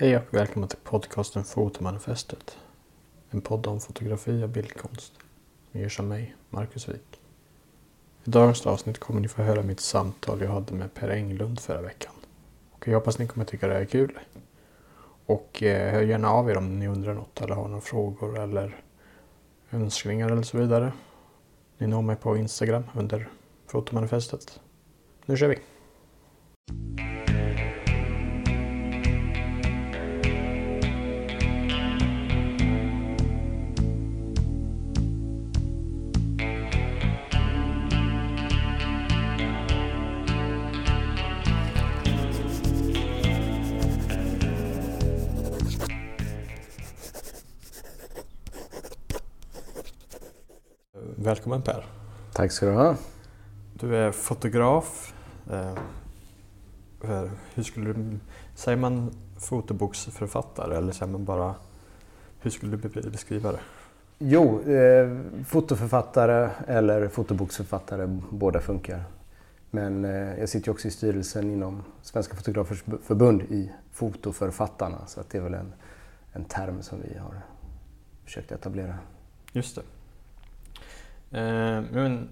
Hej och välkomna till podcasten Fotomanifestet. En podd om fotografi och bildkonst. Som görs av mig, Marcus Wik. I dagens avsnitt kommer ni få höra mitt samtal jag hade med Per Englund förra veckan. Och jag hoppas ni kommer tycka det är kul. Och eh, hör gärna av er om ni undrar något eller har några frågor eller önskningar eller så vidare. Ni når mig på Instagram under Fotomanifestet. Nu kör vi! Välkommen Per. Tack ska du ha. Du är fotograf. Eh, för- hur skulle du, säger man fotoboksförfattare eller säger man bara, hur skulle du be- beskriva det? Jo, eh, fotoförfattare eller fotoboksförfattare, båda funkar. Men eh, jag sitter ju också i styrelsen inom Svenska Fotografers Förbund i Fotoförfattarna. Så att det är väl en, en term som vi har försökt etablera. Just det. Eh, men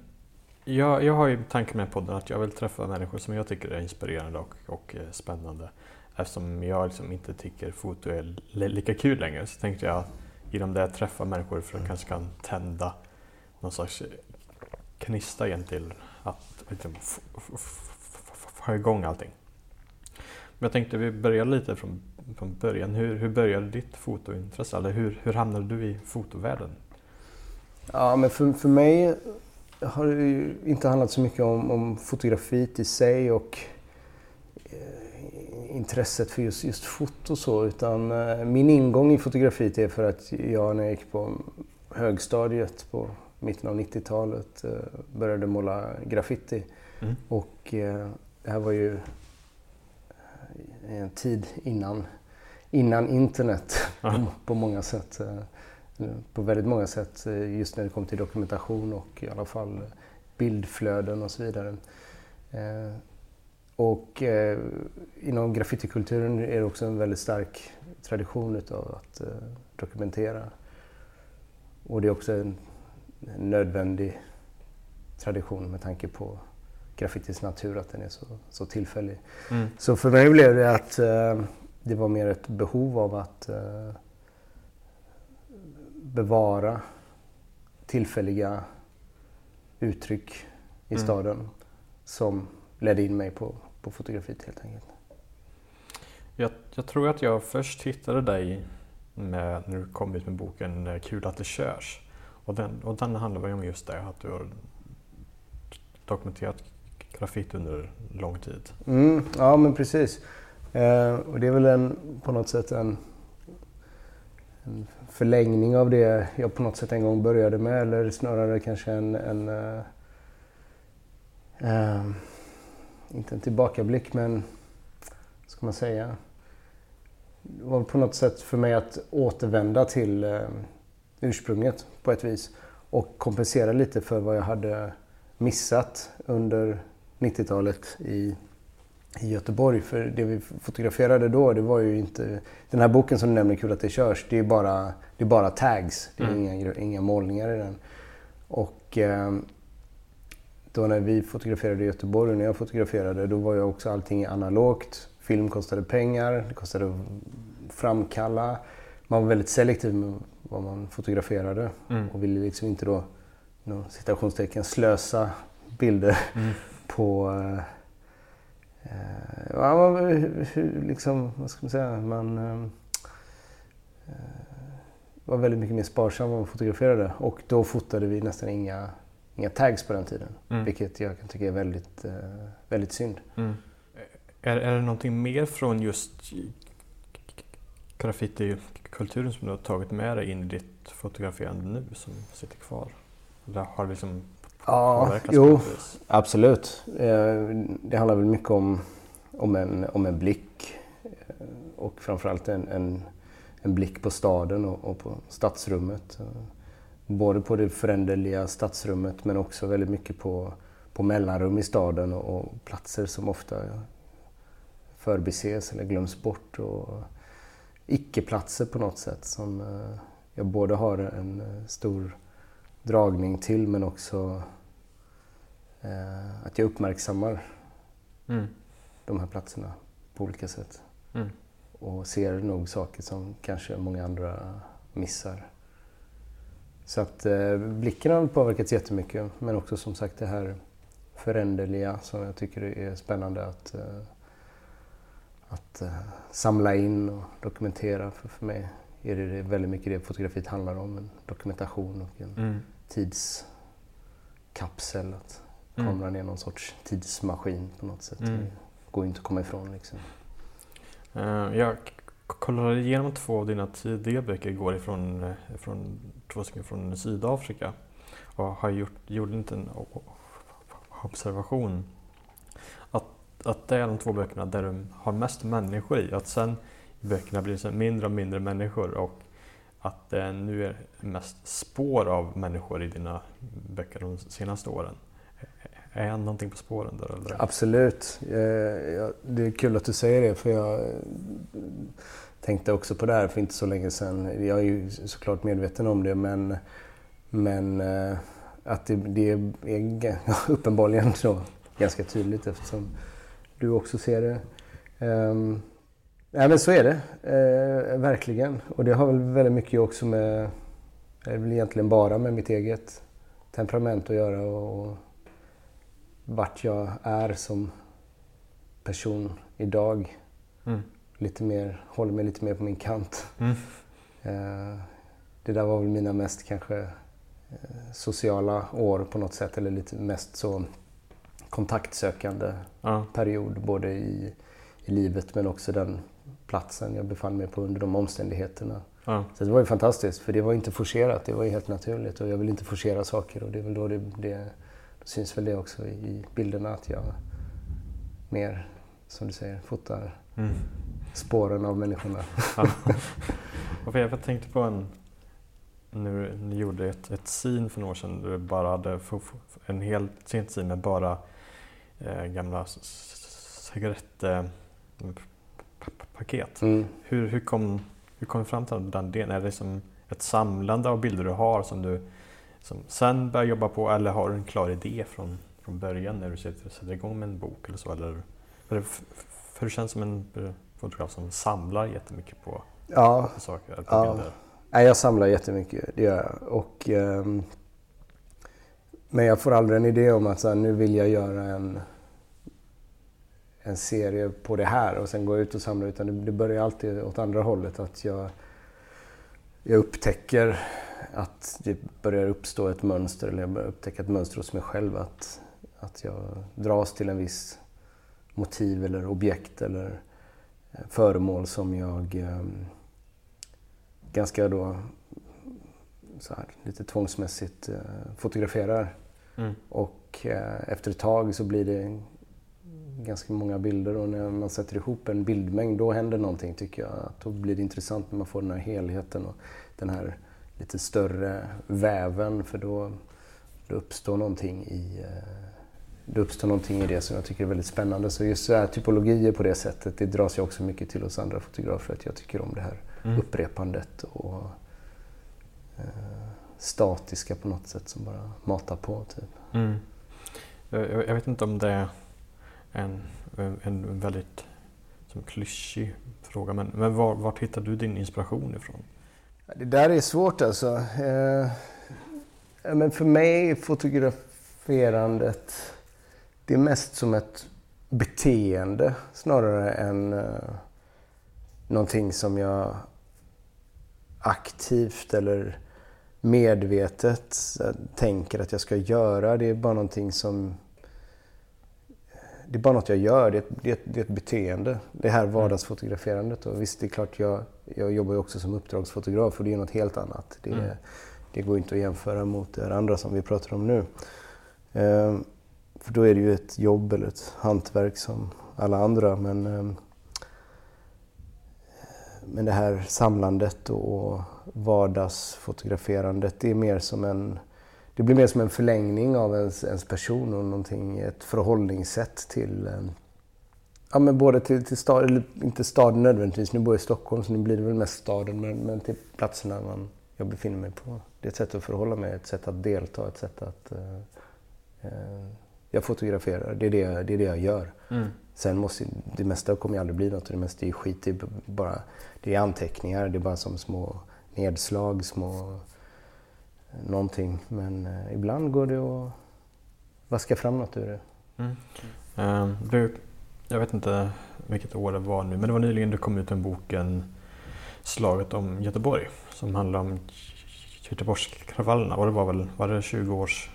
jag, jag har ju tanken med podden att jag vill träffa människor som jag tycker är inspirerande och, och eh, spännande. Eftersom jag liksom inte tycker foto är li- lika kul längre så tänkte jag genom det träffa människor för att kanske kan tända någon slags knista igen till att liksom, få igång allting. Men jag tänkte vi börjar lite från, från början. Hur, hur började ditt fotointresse? Eller hur, hur hamnade du i fotovärlden? Ja, men för, för mig har det ju inte handlat så mycket om, om fotografiet i sig och eh, intresset för just, just foto så. Utan eh, min ingång i fotografiet är för att jag när jag gick på högstadiet på mitten av 90-talet eh, började måla graffiti. Mm. Och eh, det här var ju en tid innan, innan internet på, på många sätt. På väldigt många sätt eh, just när det kom till dokumentation och i alla fall bildflöden och så vidare. Eh, Och eh, inom graffitikulturen är det också en väldigt stark tradition utav att dokumentera. Och det är också en nödvändig tradition med tanke på graffitis natur, att den är så, så tillfällig. Mm. Så för mig blev det att det var mer ett behov av att bevara tillfälliga uttryck i Mm. staden som ledde in mig på, på fotografiet helt enkelt. Jag, jag tror att jag först hittade dig med, när du kom ut med boken eh, Kul att det körs. Och den, och den handlar om just det, att du har dokumenterat graffiti under lång tid. Mm, ja men precis. Eh, och det är väl en, på något sätt en, en förlängning av det jag på något sätt en gång började med. Eller snarare kanske en, en uh, uh, inte en tillbakablick men vad ska man säga? Det var på något sätt för mig att återvända till uh, ursprunget på ett vis. Och kompensera lite för vad jag hade missat under 90-talet i, i Göteborg. För det vi fotograferade då, det var ju inte... Den här boken som du nämner, Kul att det körs, det är bara, det är bara tags. Det är Mm. inga, inga målningar i den. Och eh, då när vi fotograferade i Göteborg och när jag fotograferade, då var ju också allting analogt. Film kostade pengar, det kostade att framkalla. Man var väldigt selektiv med vad man fotograferade Mm. och ville liksom inte då, inom citationstecken, slösa bilder Mm. på... Eh, eh, ja, man, liksom, vad ska man säga? Man eh, eh, var väldigt mycket mer sparsam när man fotograferade. Och då fotade vi nästan inga, inga tags på den tiden. Mm. Vilket jag kan tycka är väldigt, eh, väldigt synd. Mm. Är, är det någonting mer från just graffitikulturen som du har tagit med dig in i ditt fotograferande nu som sitter kvar? Eller har det liksom Ja, jo, absolut. Eh, Det handlar väl mycket om, om, en, om en blick eh, och framförallt en, en, en blick på staden och, och på stadsrummet. Både på det föränderliga stadsrummet men också väldigt mycket på, på mellanrum i staden och, och platser som ofta förbises eller glöms bort. Och, icke-platser på något sätt som eh, jag både har en stor dragning till men också att jag uppmärksammar mm. de här platserna på olika sätt. Mm. Och ser nog saker som kanske många andra missar. Så att eh, blicken har påverkats jättemycket men också som sagt det här föränderliga som jag tycker är spännande att, eh, att eh, samla in och dokumentera. För, för mig är det väldigt mycket det fotografiet handlar om. En dokumentation och en mm. tidskapsel. Att. Kameran mm. är någon sorts tidsmaskin på något sätt. Mm. Det går inte att komma ifrån. Liksom. Uh, jag kollade igenom två av dina tidiga böcker igår ifrån, ifrån två stycken från Sydafrika och har gjort, gjort en liten observation att, att det är de två böckerna där de har mest människor i. Att sen i böckerna blir det mindre och mindre människor och att det nu är mest spår av människor i dina böcker de senaste åren. Är han någonting på spåren där? Eller? Absolut. Det är kul att du säger det för jag tänkte också på det här för inte så länge sedan. Jag är ju såklart medveten om det men, men eh, att det, det är uppenbarligen så ganska tydligt eftersom du också ser det. Um, men så är det, uh, verkligen. Och det har väl väldigt mycket också med, det är väl egentligen bara med mitt eget temperament att göra och, vart jag är som person idag. Mm. Lite mer, håller mig lite mer på min kant. Mm. Uh, det där var väl mina mest kanske Eh, sociala år på något sätt eller lite mest så kontaktsökande ja. period både i, i livet men också den platsen jag befann mig på under de omständigheterna. Ja. Så det var ju fantastiskt för det var inte forcerat, det var ju helt naturligt och jag vill inte forcera saker och det är väl då det, det syns väl det också i bilderna att jag mer, som du säger, fotar mm. spåren av människorna. Ja. jag tänkte på en nu, ni gjorde ett, ett scene för några år sedan du bara hade en hel sent scene med bara eh, gamla cigarettpaket. Mm. Hur, hur, kom, hur kom du fram till den delen? Är det som ett samlande av bilder du har som du som sen börjar jobba på eller har du en klar idé från, från början när du sätter, sätter igång med en bok eller så? Eller, för, för du känns som en fotograf som samlar jättemycket på, ja, på saker, på ja. bilder. Nej, jag samlar jättemycket, det gör jag. Och, um, men jag får aldrig en idé om att så här, nu vill jag göra en, en serie på det här och sen gå ut och samla. Utan det, det börjar alltid åt andra hållet. Att jag, jag upptäcker att det börjar uppstå ett mönster, eller jag börjar upptäcka ett mönster hos mig själv. Att, att jag dras till en viss motiv eller objekt eller eh, föremål som jag um, ganska då så här, lite tvångsmässigt eh, fotograferar. Mm. Och eh, efter ett tag så blir det ganska många bilder och när man sätter ihop en bildmängd då händer någonting tycker jag. Att då blir det intressant när man får den här helheten och den här lite större väven för då, då uppstår någonting i eh, det uppstår någonting i det som jag tycker är väldigt spännande. Så just så här, typologier på det sättet, det dras jag också mycket till hos andra fotografer. Att jag tycker om det här mm. upprepandet och eh, statiska på något sätt som bara matar på. Typ. Mm. Jag, jag, vet inte om det är en, en väldigt som klyschig fråga, men, men var, vart hittar du din inspiration ifrån? Det där är svårt alltså. Eh, men för mig är fotograferandet det är mest som ett beteende snarare än eh, någonting som jag aktivt eller medvetet eh, tänker att jag ska göra. Det är bara någonting som... Det är bara något jag gör. Det är ett, det är ett, det är ett beteende. Det här vardagsfotograferandet. Och visst, det är klart, jag, jag jobbar ju också som uppdragsfotograf och det är något helt annat. Det, mm. det går inte att jämföra mot det andra som vi pratar om nu. Uh, för då är det ju ett jobb eller ett hantverk som alla andra. Men, ehm, men det här samlandet och vardagsfotograferandet, det är mer som en det blir mer som en förlängning av ens, ens person och någonting, ett förhållningssätt till, ehm, Ja, men både till, till stad, eller inte staden nödvändigtvis. Nu bor jag i Stockholm så nu blir det väl mest staden. Men, men till platserna man, jag befinner mig på. Det är ett sätt att förhålla mig, ett sätt att delta, ett sätt att... Uh, uh, jag fotograferar, det är det, det, är det jag gör. Mm. Sen måste, det mesta kommer ju aldrig bli något. Det mesta är skit. Det är, bara, det är anteckningar, det är bara som små nedslag, små... Någonting. Men uh, ibland går det att vaska fram något ur det. Mm. Uh, du, jag vet inte vilket år det var nu, men det var nyligen du kom ut en boken Slaget om Göteborg som handlar om Göteborgskravallerna. Och det var väl var det 20 års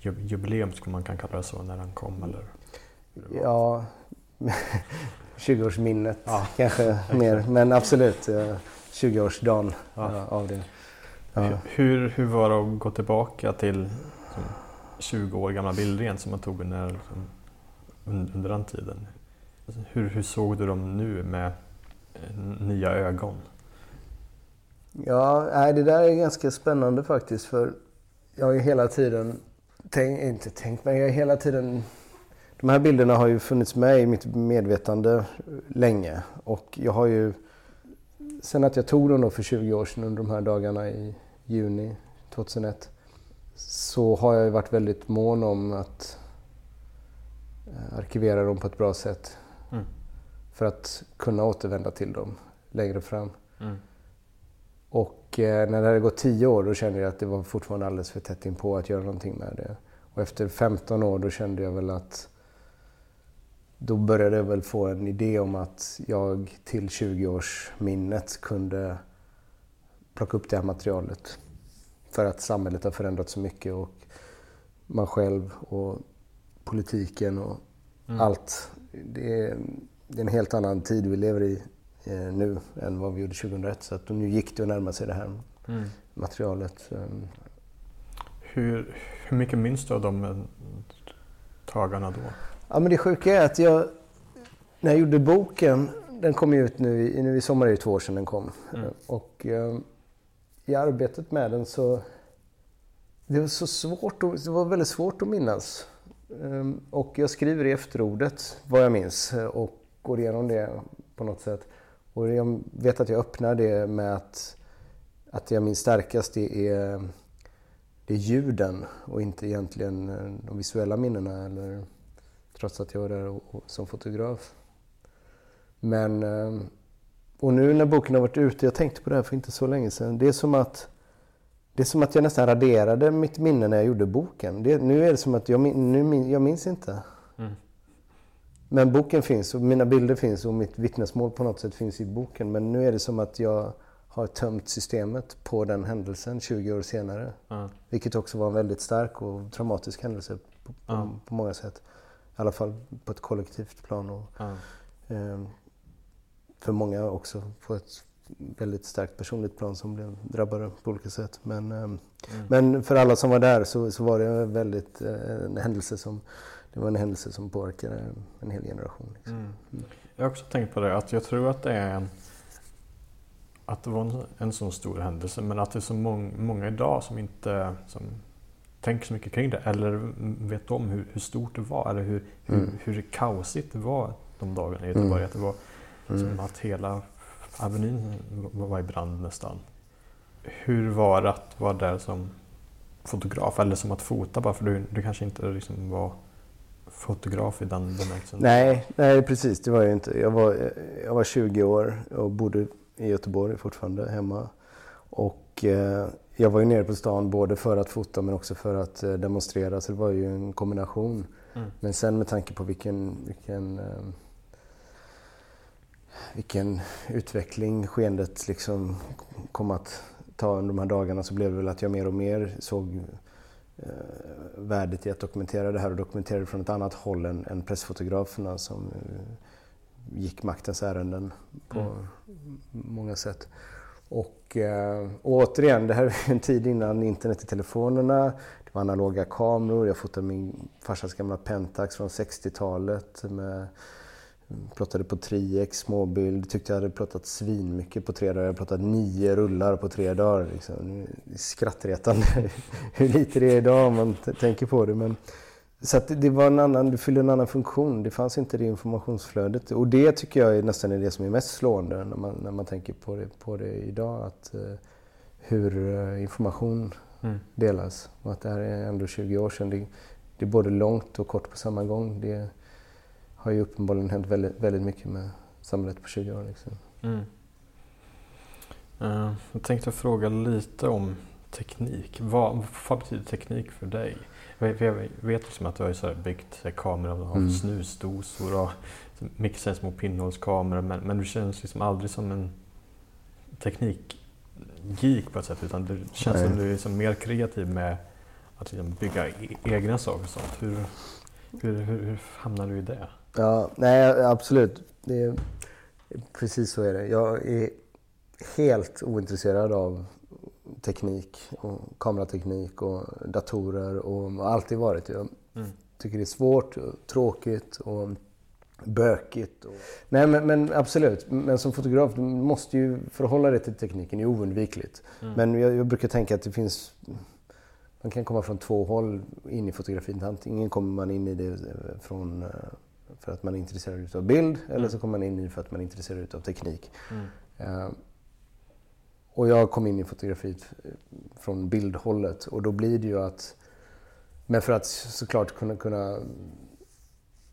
jubileum, skulle man kan kalla det så, när den kom? Eller? Ja, 20-årsminnet ja. kanske mer. Men absolut, 20-årsdagen ja. av det. Ja. Hur, hur var det att gå tillbaka till 20 år gamla bilder igen som man tog under, liksom, under den tiden? Hur, hur såg du dem nu med eh, nya ögon? Ja, nej, det där är ganska spännande faktiskt för jag har ju hela tiden, tänk, inte tänkt men jag har hela tiden de här bilderna har ju funnits med i mitt medvetande länge och jag har ju sen att jag tog dem då för 20 år sedan under de här dagarna i juni 2001 så har jag ju varit väldigt mån om att eh, arkivera dem på ett bra sätt. Mm. För att kunna återvända till dem längre fram. Mm. Och eh, när det hade gått 10 år då kände jag att det var fortfarande alldeles för tätt in på att göra någonting med det. Och efter 15 år då kände jag väl att då började jag väl få en idé om att jag till 20-årsminnet kunde plocka upp det här materialet. För att samhället har förändrats så mycket och man själv och politiken och mm. allt. Det är, det är, en helt annan tid vi lever i eh, nu än vad vi gjorde 2001. Så att nu gick det att närma sig det här mm. materialet. Hur, hur mycket minns du av de tagarna då? Ja, men det sjuka är att jag, när jag gjorde boken, den kom ut nu, i, nu i sommar är det två år sedan den kom. Mm. Och eh, i arbetet med den så, det var så svårt, att, det var väldigt svårt att minnas. Ehm, och jag skriver i efterordet vad jag minns och går igenom det på något sätt. Och jag vet att jag öppnar det med att, att jag minns starkast det är, det är ljuden och inte egentligen eh, de visuella minnena. Eller, trots att jag var där och, och, som fotograf. Men, eh, och nu när boken har varit ute, jag tänkte på det här för inte så länge sedan. Det är som att, det är som att jag nästan raderade mitt minne när jag gjorde boken. Det, nu är det som att jag, nu, jag minns inte. Mm. Men boken finns och mina bilder finns och mitt vittnesmål på något sätt finns i boken. Men nu är det som att jag har tömt systemet på den händelsen 20 år senare. Mm. Vilket också var en väldigt stark och traumatisk händelse på, på, mm. på många sätt. I alla fall på ett kollektivt plan. Och, eh, för många också på ett väldigt starkt personligt plan som blev drabbade på olika sätt. Men, eh, mm. men för alla som var där så, så var det väldigt, eh, en händelse som det var en händelse som påverkade en hel generation. Liksom. Mm. mm. Jag har också tänkt på det, att jag tror att det är att det var en, en sån stor händelse men att det är så mång, många idag som inte som tänker så mycket kring det eller vet om hur, hur stort det var eller hur, mm. hur, hur kaosigt det var de dagarna i Göteborg. Mm. Att det var mm. att hela Avenyn var i brand nästan. Hur var det att vara där som fotograf eller som att fota bara för du, du kanske inte liksom var fotograf i den bemärkelsen? Nej, nej, precis. Det var jag inte. Jag var, jag var 20 år och bodde i Göteborg fortfarande hemma. Och eh, jag var ju nere på stan både för att fota men också för att eh, demonstrera så det var ju en kombination. Mm. Men sen med tanke på vilken, vilken, eh, vilken utveckling skeendet liksom kom att ta under de här dagarna så blev det väl att jag mer och mer såg eh, värdet i att dokumentera det här och dokumentera det från ett annat håll än, än pressfotograferna som eh, gick maktens ärenden på mm. många sätt. Och, eh, och återigen, det här är en tid innan internet i telefonerna. Det var analoga kameror. Jag fotade min farsas gamla Pentax från 60-talet. Med, plottade på Triex småbild. Tyckte jag hade plottat svin mycket på tre dagar. Jag hade plottat nio rullar på tre dagar. Liksom. Skrattretande hur lite det är idag om man tänker på det. Men, Så det var en annan, du fyllde en annan funktion. Det fanns inte det informationsflödet. Och det tycker jag är nästan är det som är mest slående när man, när man tänker på det, på det idag. Att, uh, hur uh, information mm. delas. Och att det här är ändå 20 år sedan. Det, det, är både långt och kort på samma gång. Det har ju uppenbarligen hänt väldigt, väldigt mycket med samhället på 20 år. Liksom. Mm. Uh, jag tänkte fråga lite om teknik. Vad, vad betyder teknik för dig? Jag vet liksom att du har så byggt kameror av mm. snusdosor och mycket små pinnhålskameror men, men du känns liksom aldrig som en teknikgeek på ett sätt utan det känns Nej. som du är liksom mer kreativ med att liksom bygga e egna saker och sånt. Hur, hur, hur, hur hamnar du i det? Ja, nej absolut. Det är, precis så är det. Jag är helt ointresserad av teknik och kamerateknik och datorer och har alltid varit. Jag mm. tycker det är svårt och tråkigt och bökigt. Och... Nej men, men, absolut, men som fotograf du måste ju förhålla dig till tekniken, det är oundvikligt. Mm. Men jag, jag, brukar tänka att det finns man kan komma från två håll in i fotografin. Antingen kommer man in i det från, eh, för att man är intresserad av bild mm. eller så kommer man in i för att man är intresserad av teknik. Uh, och jag kom in i fotografiet från bildhållet och då blir det ju att... Men för att såklart kunna, kunna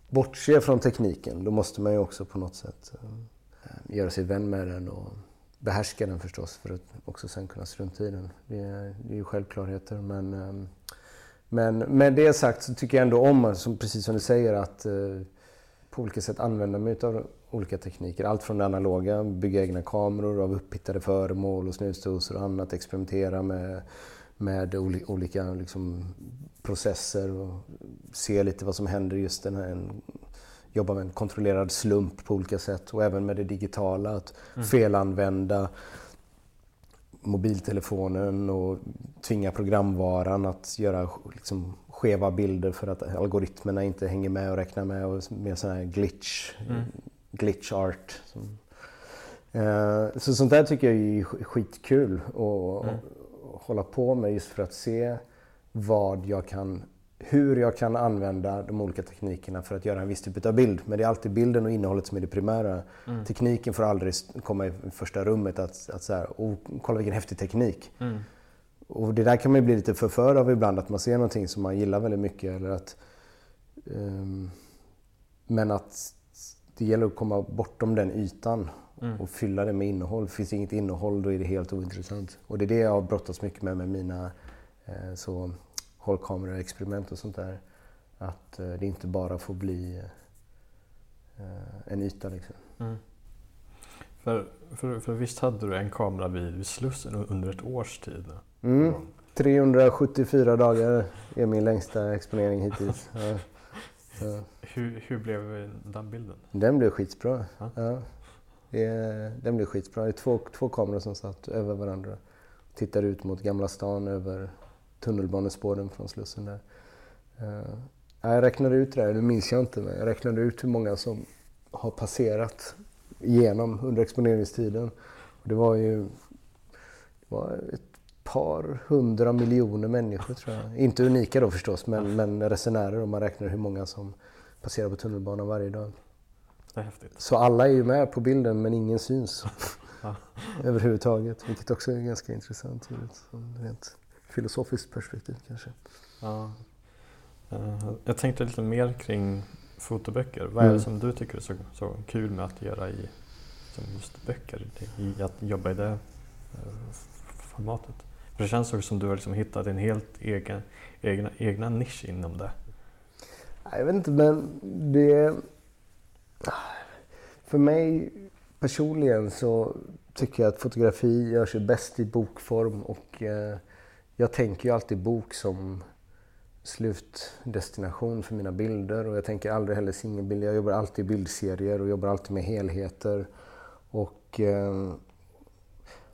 bortse från tekniken då måste man ju också på något sätt äh, göra sig vän med den och behärska den förstås för att också sen kunna strunta i den. Det är, det är ju självklarheter men, äh, men med det sagt så tycker jag ändå om, som, precis som du säger, att äh, på olika sätt använda mig av olika tekniker. Allt från det analoga, bygga egna kameror av upphittade föremål och snusdosor och annat. Experimentera med, med olika liksom, processer och se lite vad som händer just den här jobba med en kontrollerad slump på olika sätt och även med det digitala. Att mm. felanvända mobiltelefonen och tvinga programvaran att göra liksom, skeva bilder för att algoritmerna inte hänger med och räknar med och med sån här glitch, mm. glitch art. Så sånt där tycker jag är skitkul att mm. hålla på med just för att se vad jag kan, hur jag kan använda de olika teknikerna för att göra en viss typ av bild. Men det är alltid bilden och innehållet som är det primära. Mm. Tekniken får aldrig komma i första rummet att, att så här, oh, kolla vilken häftig teknik. Mm. Och det där kan man ju bli lite förförd av ibland, att man ser någonting som man gillar väldigt mycket. Eller att, um, men att det gäller att komma bortom den ytan mm. och fylla det med innehåll. Finns det inget innehåll då är det helt ointressant. Och det är det jag har brottats mycket med med mina eh, så, hållkameraexperiment och sånt där. Att eh, det inte bara får bli eh, en yta liksom. Mm. För, för, för visst hade du en kamera vid, Slussen under ett års tid? Mm. 374 dagar är min längsta exponering hittills. Ja. Ja. Hur, hur blev den bilden? Den blev skitbra. Ja. ja. den blev skitbra. Det är två, två kameror som satt över varandra. Tittar ut mot Gamla stan över tunnelbanespåren från Slussen där. Uh, jag räknade ut det det minns jag inte, men jag räknade ut hur många som har passerat igenom under exponeringstiden. Det var ju det var ett par hundra miljoner människor tror jag. Inte unika då förstås, men, men resenärer om man räknar hur många som passerar på tunnelbanan varje dag. Det är häftigt. Så alla är ju med på bilden men ingen syns överhuvudtaget. Vilket också är ganska intressant ur ett rent filosofiskt perspektiv kanske. Ja. Eh, jag tänkte lite mer kring fotoböcker. Vad är det mm. som du tycker är så, så kul med att göra i just böcker? I att jobba i det eh, formatet? För det känns också som du har liksom hittat en helt egen, egna, egna nisch inom det. Jag vet inte, men det... För mig personligen så tycker jag att fotografi gör sig bäst i bokform och eh, jag tänker ju alltid bok som slutdestination för mina bilder och jag tänker aldrig heller singelbilder. Jag jobbar alltid i bildserier och jobbar alltid med helheter. Och eh,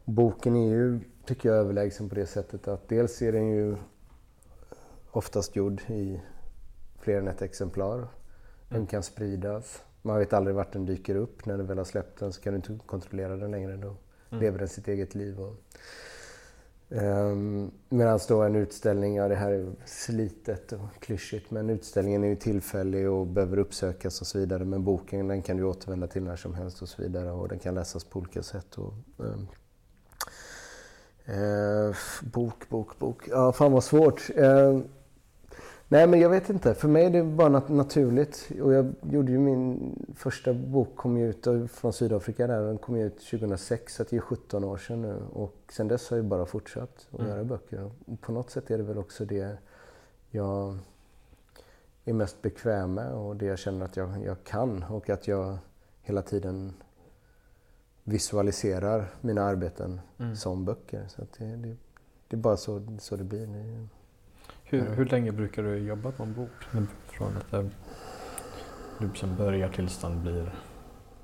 boken är ju tycker jag överlägsen på det sättet att dels är den ju oftast gjord i fler än ett exemplar. Den kan spridas. Man vet aldrig vart den dyker upp. När du väl har släppt den så kan du inte kontrollera den längre. Då mm. lever den sitt eget liv. Och, Ehm, um, Medan då en utställning, ja det här är slitet och klyschigt, men utställningen är ju tillfällig och behöver uppsökas och så vidare. Men boken den kan du återvända till när som helst och så vidare och den kan läsas på olika sätt. Och, um, uh, bok, bok, bok. Ja, fan vad svårt. Uh, Nej, men jag vet inte. För mig är det bara nat naturligt. Och jag gjorde ju min första bok kom ut från Sydafrika där. Den kom ut 2006, så det är 17 år sedan nu. Och sen dess har jag bara fortsatt att mm. göra böcker. Och på något sätt är det väl också det jag är mest bekväm med och det jag känner att jag, jag kan och att jag hela tiden visualiserar mina arbeten mm. som böcker. Så det, det, det, är bara så, så det blir. Hur, hur länge brukar du jobba på en bok? Från att du liksom börjar tills den blir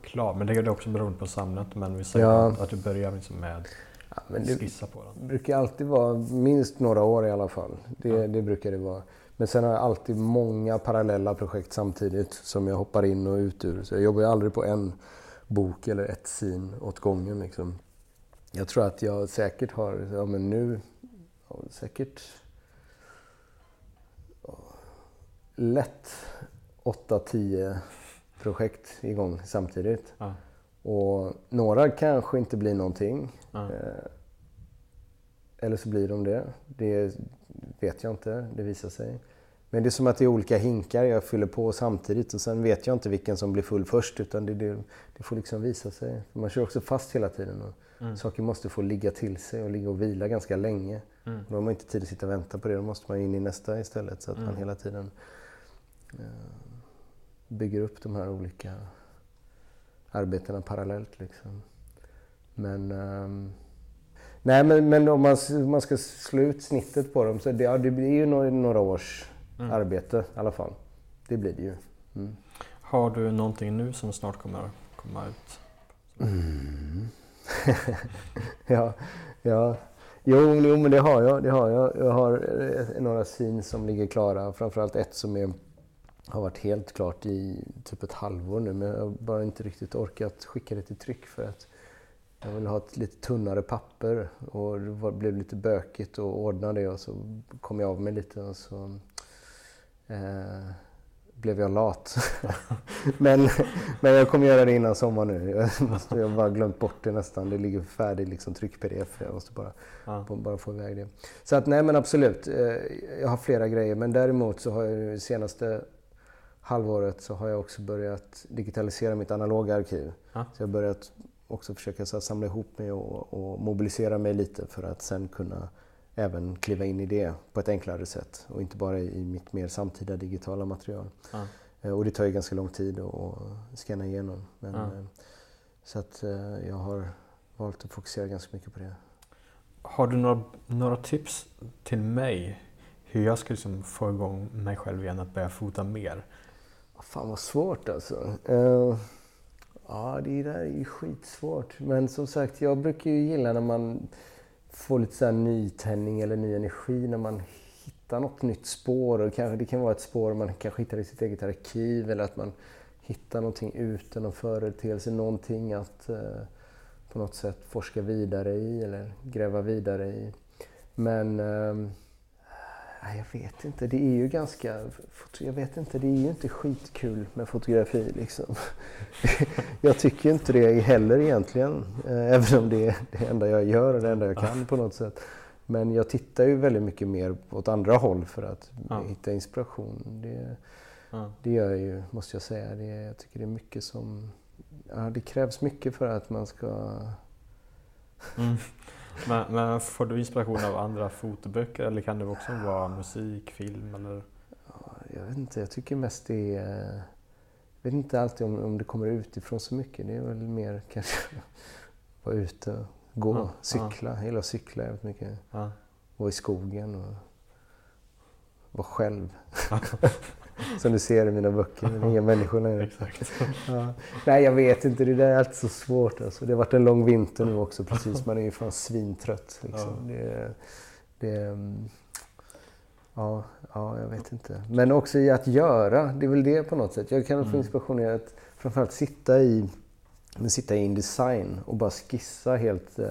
klar. Men det är också beroende på samlet. Men vi säger ja. att du börjar liksom med ja, men det skissa på den. Det brukar alltid vara minst några år i alla fall. Det, ja. det brukar det vara. Men sen har jag alltid många parallella projekt samtidigt som jag hoppar in och ut ur. Så jag jobbar ju aldrig på en bok eller ett sin åt gången. Liksom. Jag tror att jag säkert har, ja men nu, säkert lätt 8-10 projekt igång samtidigt. Ja. Och några kanske inte blir någonting. Ja. Eh, eller så blir de det. Det vet jag inte. Det visar sig. Men det är som att det är olika hinkar jag fyller på samtidigt och sen vet jag inte vilken som blir full först utan det, det, det får liksom visa sig. För man kör också fast hela tiden och mm. saker måste få ligga till sig och ligga och vila ganska länge. Mm. Då har man inte tid att sitta och vänta på det. Då måste man in i nästa istället så att mm. man hela tiden bygger upp de här olika arbetena parallellt. Liksom. Men, um, nej, men, men om man, man ska slå ut snittet på dem så det, ja, det blir ju några, några års mm. arbete i alla fall. Det blir det ju. Mm. Har du någonting nu som snart kommer att komma ut? Mm. ja, ja. Jo, jo, men det har jag. Det har jag. jag har eh, några scenes som ligger klara. Framförallt ett som är har varit helt klart i typ ett halvår nu men jag har bara inte riktigt orkat skicka det till tryck för att jag vill ha ett lite tunnare papper och det blev lite bökigt att ordna det och så kom jag av mig lite och så eh, blev jag lat. men, men jag kommer göra det innan sommaren nu. Jag, måste, jag har bara glömt bort det nästan. Det ligger färdigt liksom tryck-pdf. Jag måste bara, ja. bara få iväg det. Så att nej men absolut. Eh, jag har flera grejer men däremot så har jag senaste halvåret så har jag också börjat digitalisera mitt analoga arkiv. Ja. Så jag har börjat också försöka så samla ihop mig och, och, mobilisera mig lite för att sen kunna även kliva in i det på ett enklare sätt och inte bara i mitt mer samtida digitala material. Ja. Eh, och det tar ju ganska lång tid att scanna igenom. Men, ja. Eh, så att eh, jag har valt att fokusera ganska mycket på det. Har du några, några tips till mig hur jag ska liksom få igång mig själv igen att börja fota mer? Fan vad svårt alltså. Uh, ja, det där är ju skitsvårt. Men som sagt, jag brukar ju gilla när man får lite så här nytändning eller ny energi när man hittar något nytt spår. Och kanske, det kan vara ett spår man kanske hittar i sitt eget arkiv eller att man hittar någonting ute, någon företeelse, någonting att uh, på något sätt forska vidare i eller gräva vidare i. Men uh, jag vet inte. Det är ju ganska... Jag vet inte. Det är ju inte skitkul med fotografi liksom. Jag tycker inte det heller egentligen. Eh, även om det är det enda jag gör och det enda jag kan på något sätt. Men jag tittar ju väldigt mycket mer åt andra håll för att ja. hitta inspiration. Det, ja. det gör jag ju, måste jag säga. Det, jag tycker det är mycket som... Ja, det krävs mycket för att man ska... Mm. Men, men, får du inspiration av andra fotoböcker eller kan det också vara musik, film eller? jag vet inte, jag tycker mest det är... Jag vet inte alltid om, om det kommer utifrån så mycket. Det är väl mer kanske vara ute, gå, ja, cykla. Ja. Jag gillar att cykla jävligt mycket. Ja. Vara i skogen och vara själv. Som du ser i mina böcker, är inga människor längre. Exakt. Ja. Nej, jag vet inte. Det där är alltid så svårt. Alltså. Det har varit en lång vinter nu också precis. Man är ju fan svintrött. Liksom. Ja. Det, det, mm, ja, ja, jag vet inte. Men också i att göra. Det är väl det på något sätt. Jag kan få mm. inspiration i att framförallt sitta i Men sitta i Indesign och bara skissa helt, eh,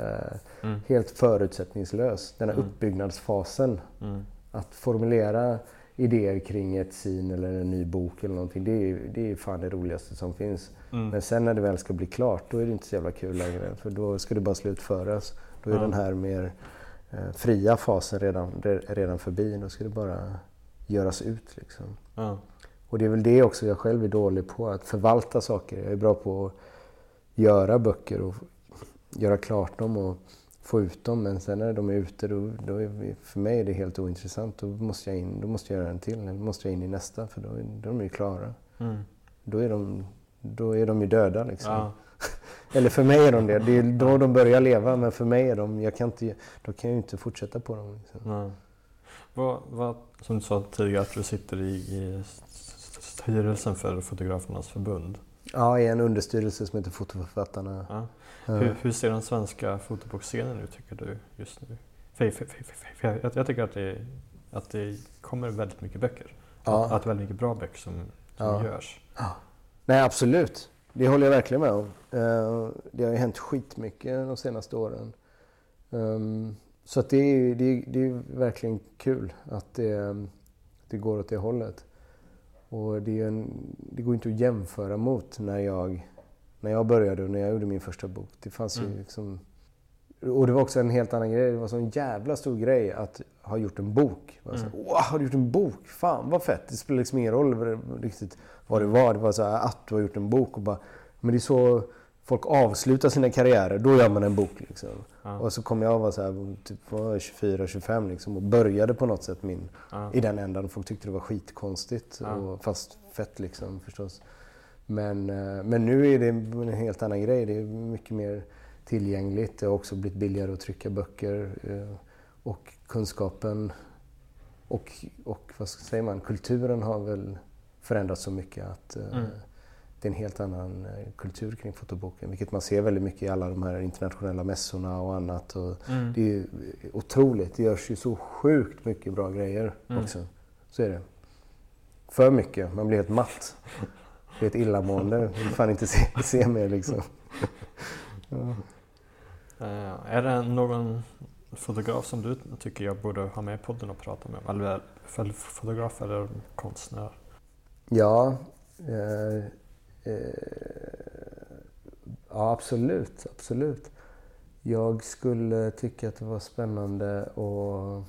Mm. helt förutsättningslöst. Den här Mm. uppbyggnadsfasen. Mm. Att formulera idéer kring ett scen eller en ny bok eller någonting. Det är, det är fan det roligaste som finns. Mm. Men sen när det väl ska bli klart, då är det inte så jävla kul längre. För då ska det bara slutföras. Då är Ja. den här mer eh, fria fasen redan, re- redan förbi. Då ska det bara göras ut liksom. Ja. Och det är väl det också jag själv är dålig på, att förvalta saker. Jag är bra på att göra böcker och göra klart dem och få ut dem. Men sen när de är ute, då, då är för mig är det helt ointressant. Då måste jag, in, då måste jag göra en till, eller måste jag in i nästa, för då är, då är de ju klara. Mm. Då är de, då är de ju döda liksom. Ja. Eller för mig är de det. Det är då de börjar leva, men för mig är de, jag kan inte, då kan jag ju inte fortsätta på dem. Liksom. Ja. Vad, vad, som du sa tidigare att du sitter i, i styrelsen för Fotografernas förbund. Ja, i en understyrelse som heter Fotoförfattarna. Ja. Ja. Hur, hur ser den svenska fotobokscenen ut tycker du just nu? För, för, för, jag, jag tycker att det, att det kommer väldigt mycket böcker. Ja. Att, att väldigt mycket bra böcker som, som Ja. görs. Nej, absolut. Det håller jag verkligen med om. Eh, Det har ju hänt skitmycket de senaste åren. Ehm, Så att det är, det är, det är verkligen kul att det, det går åt det hållet. Och det, en, det går inte att jämföra mot när jag, när jag började och när jag gjorde min första bok. Det fanns ju Mm. liksom... Och det var också en helt annan grej. Det var en sån jävla stor grej att ha gjort en bok. Var så, Mm. Wow, har du gjort en bok? Fan vad fett. Det spelar liksom ingen roll riktigt vad det var. Det var så här att du har gjort en bok och bara... Men det är så folk avslutar sina karriärer. Då gör man en bok liksom. Ja. Och så kom jag och var så här, typ 24-25 liksom och började på något sätt min, Ja. i den ändan. Folk tyckte det var skitkonstigt. Ja. Och, fast fett liksom förstås. Men, eh, men nu är det en helt annan grej. Det är mycket mer tillgängligt. Det har också blivit billigare att trycka böcker. eh, Och kunskapen och, och vad säger man, kulturen har väl förändrats så mycket att eh, Mm. Det är en helt annan eh, kultur kring fotoboken. Vilket man ser väldigt mycket i alla de här internationella mässorna och annat. Och Mm. det är otroligt. Det görs ju så sjukt mycket bra grejer Mm. också. Så är det. För mycket. Man blir helt matt. Det är ett illamående. Jag vill fan inte se, se mer liksom. Ja. Eh, är det någon fotograf som du tycker jag borde ha med i podden och prata med? Eller fotograf eller konstnär? Ja, eh, ja absolut, absolut. Jag skulle tycka att det var spännande och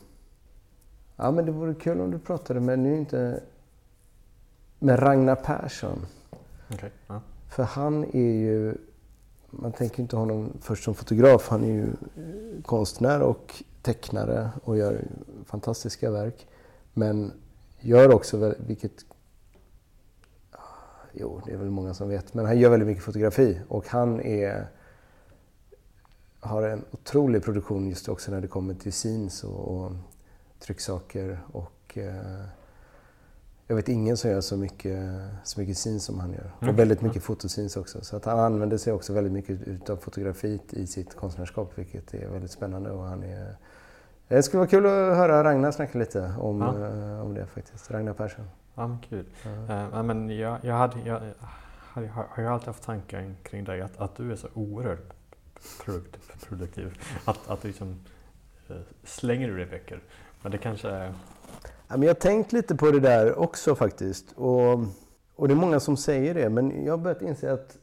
Ja men det vore kul om du pratade med, nu inte, med Ragnar Persson. Okej. Ja. För han är ju, man tänker inte honom först som fotograf, han är ju eh, konstnär och tecknare och gör fantastiska verk. Men gör också, vilket, jo det är väl många som vet, men han gör väldigt mycket fotografi och han är, har en otrolig produktion just också när det kommer till scenes och, och trycksaker och eh, jag vet ingen som gör så mycket, så mycket scenes som han gör. Mm. Och väldigt mycket fotoscenes också. Så att han använder sig också väldigt mycket utav fotografiet i sitt konstnärskap vilket är väldigt spännande. Och han är, det skulle vara kul att höra Ragnar snacka lite om, Ja. eh, om det faktiskt. Ragnar Persson. Ja, men kul. Eh, ja, men jag, jag, hade, jag, har, har ju alltid haft tankar kring dig att, att du är så oerhört produkt, produktiv. Att, att du liksom eh, slänger ur dig böcker. Men det kanske är... Ja, men jag har tänkt lite på det där också faktiskt. Och, och det är många som säger det. Men jag har börjat inse att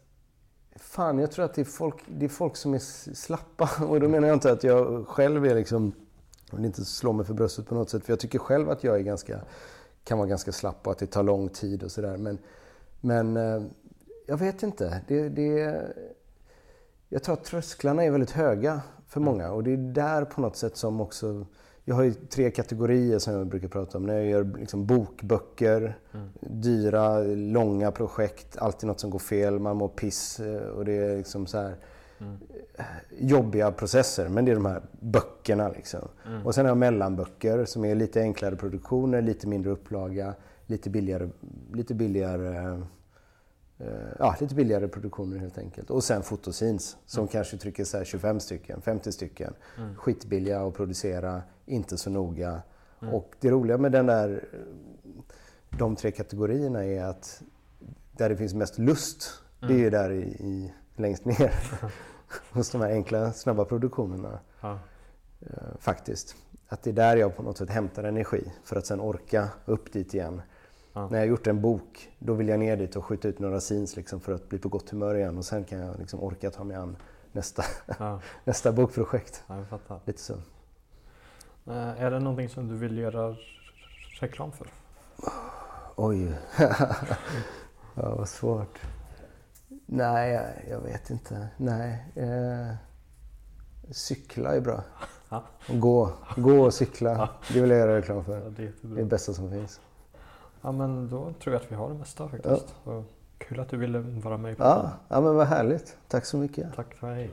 fan, jag tror att det är folk, det är folk som är slappa. Och då menar jag inte att jag själv är liksom... Jag vill inte slå mig för bröstet på något sätt. För jag tycker själv att jag är ganska, kan vara ganska slapp och att det tar lång tid och sådär. Men, men eh, jag vet inte. Det, det, jag tror att trösklarna är väldigt höga för många. Och det är där på något sätt som också... Jag har ju tre kategorier som jag brukar prata om. När jag gör liksom bokböcker, Mm. dyra, långa projekt, alltid något som går fel, man mår piss eh, och det är liksom så här Mm. jobbiga processer. Men det är de här böckerna liksom. Mm. Och sen har jag mellanböcker som är lite enklare produktioner, lite mindre upplaga, lite billigare, lite billigare eh, Ja, lite billigare produktioner helt enkelt. Och sen fotoscenes som kanske trycker så här 25 stycken, 50 stycken. Mm. Skitbilliga att producera, inte så noga. Mm. Och det roliga med den där, de tre kategorierna är att där det finns mest lust, det är Mm. ju där i, i, längst ner hos de här enkla, snabba produktionerna. Ja. Eh, faktiskt. Att det är där jag på något sätt hämtar energi för att sen orka upp dit igen. Ja. När jag gjort en bok, då vill jag ner dit och skjuta ut några scenes liksom för att bli på gott humör igen och sen kan jag liksom orka ta mig an nästa, Ja. nästa bokprojekt. ja. Lite så. Eh, Är det någonting som du vill göra reklam för? Oj. ja, vad svårt. Nej, jag, vet inte. Nej. Eh, cykla är bra. Ja. Gå. Gå och cykla. Ja. Det vill jag göra reklam för. Ja, det är Det är det bästa som finns. Ja, men då tror jag att vi har det mesta faktiskt. Och kul att du ville vara med i Ja, ja men vad härligt. Tack så mycket. Tack för mig.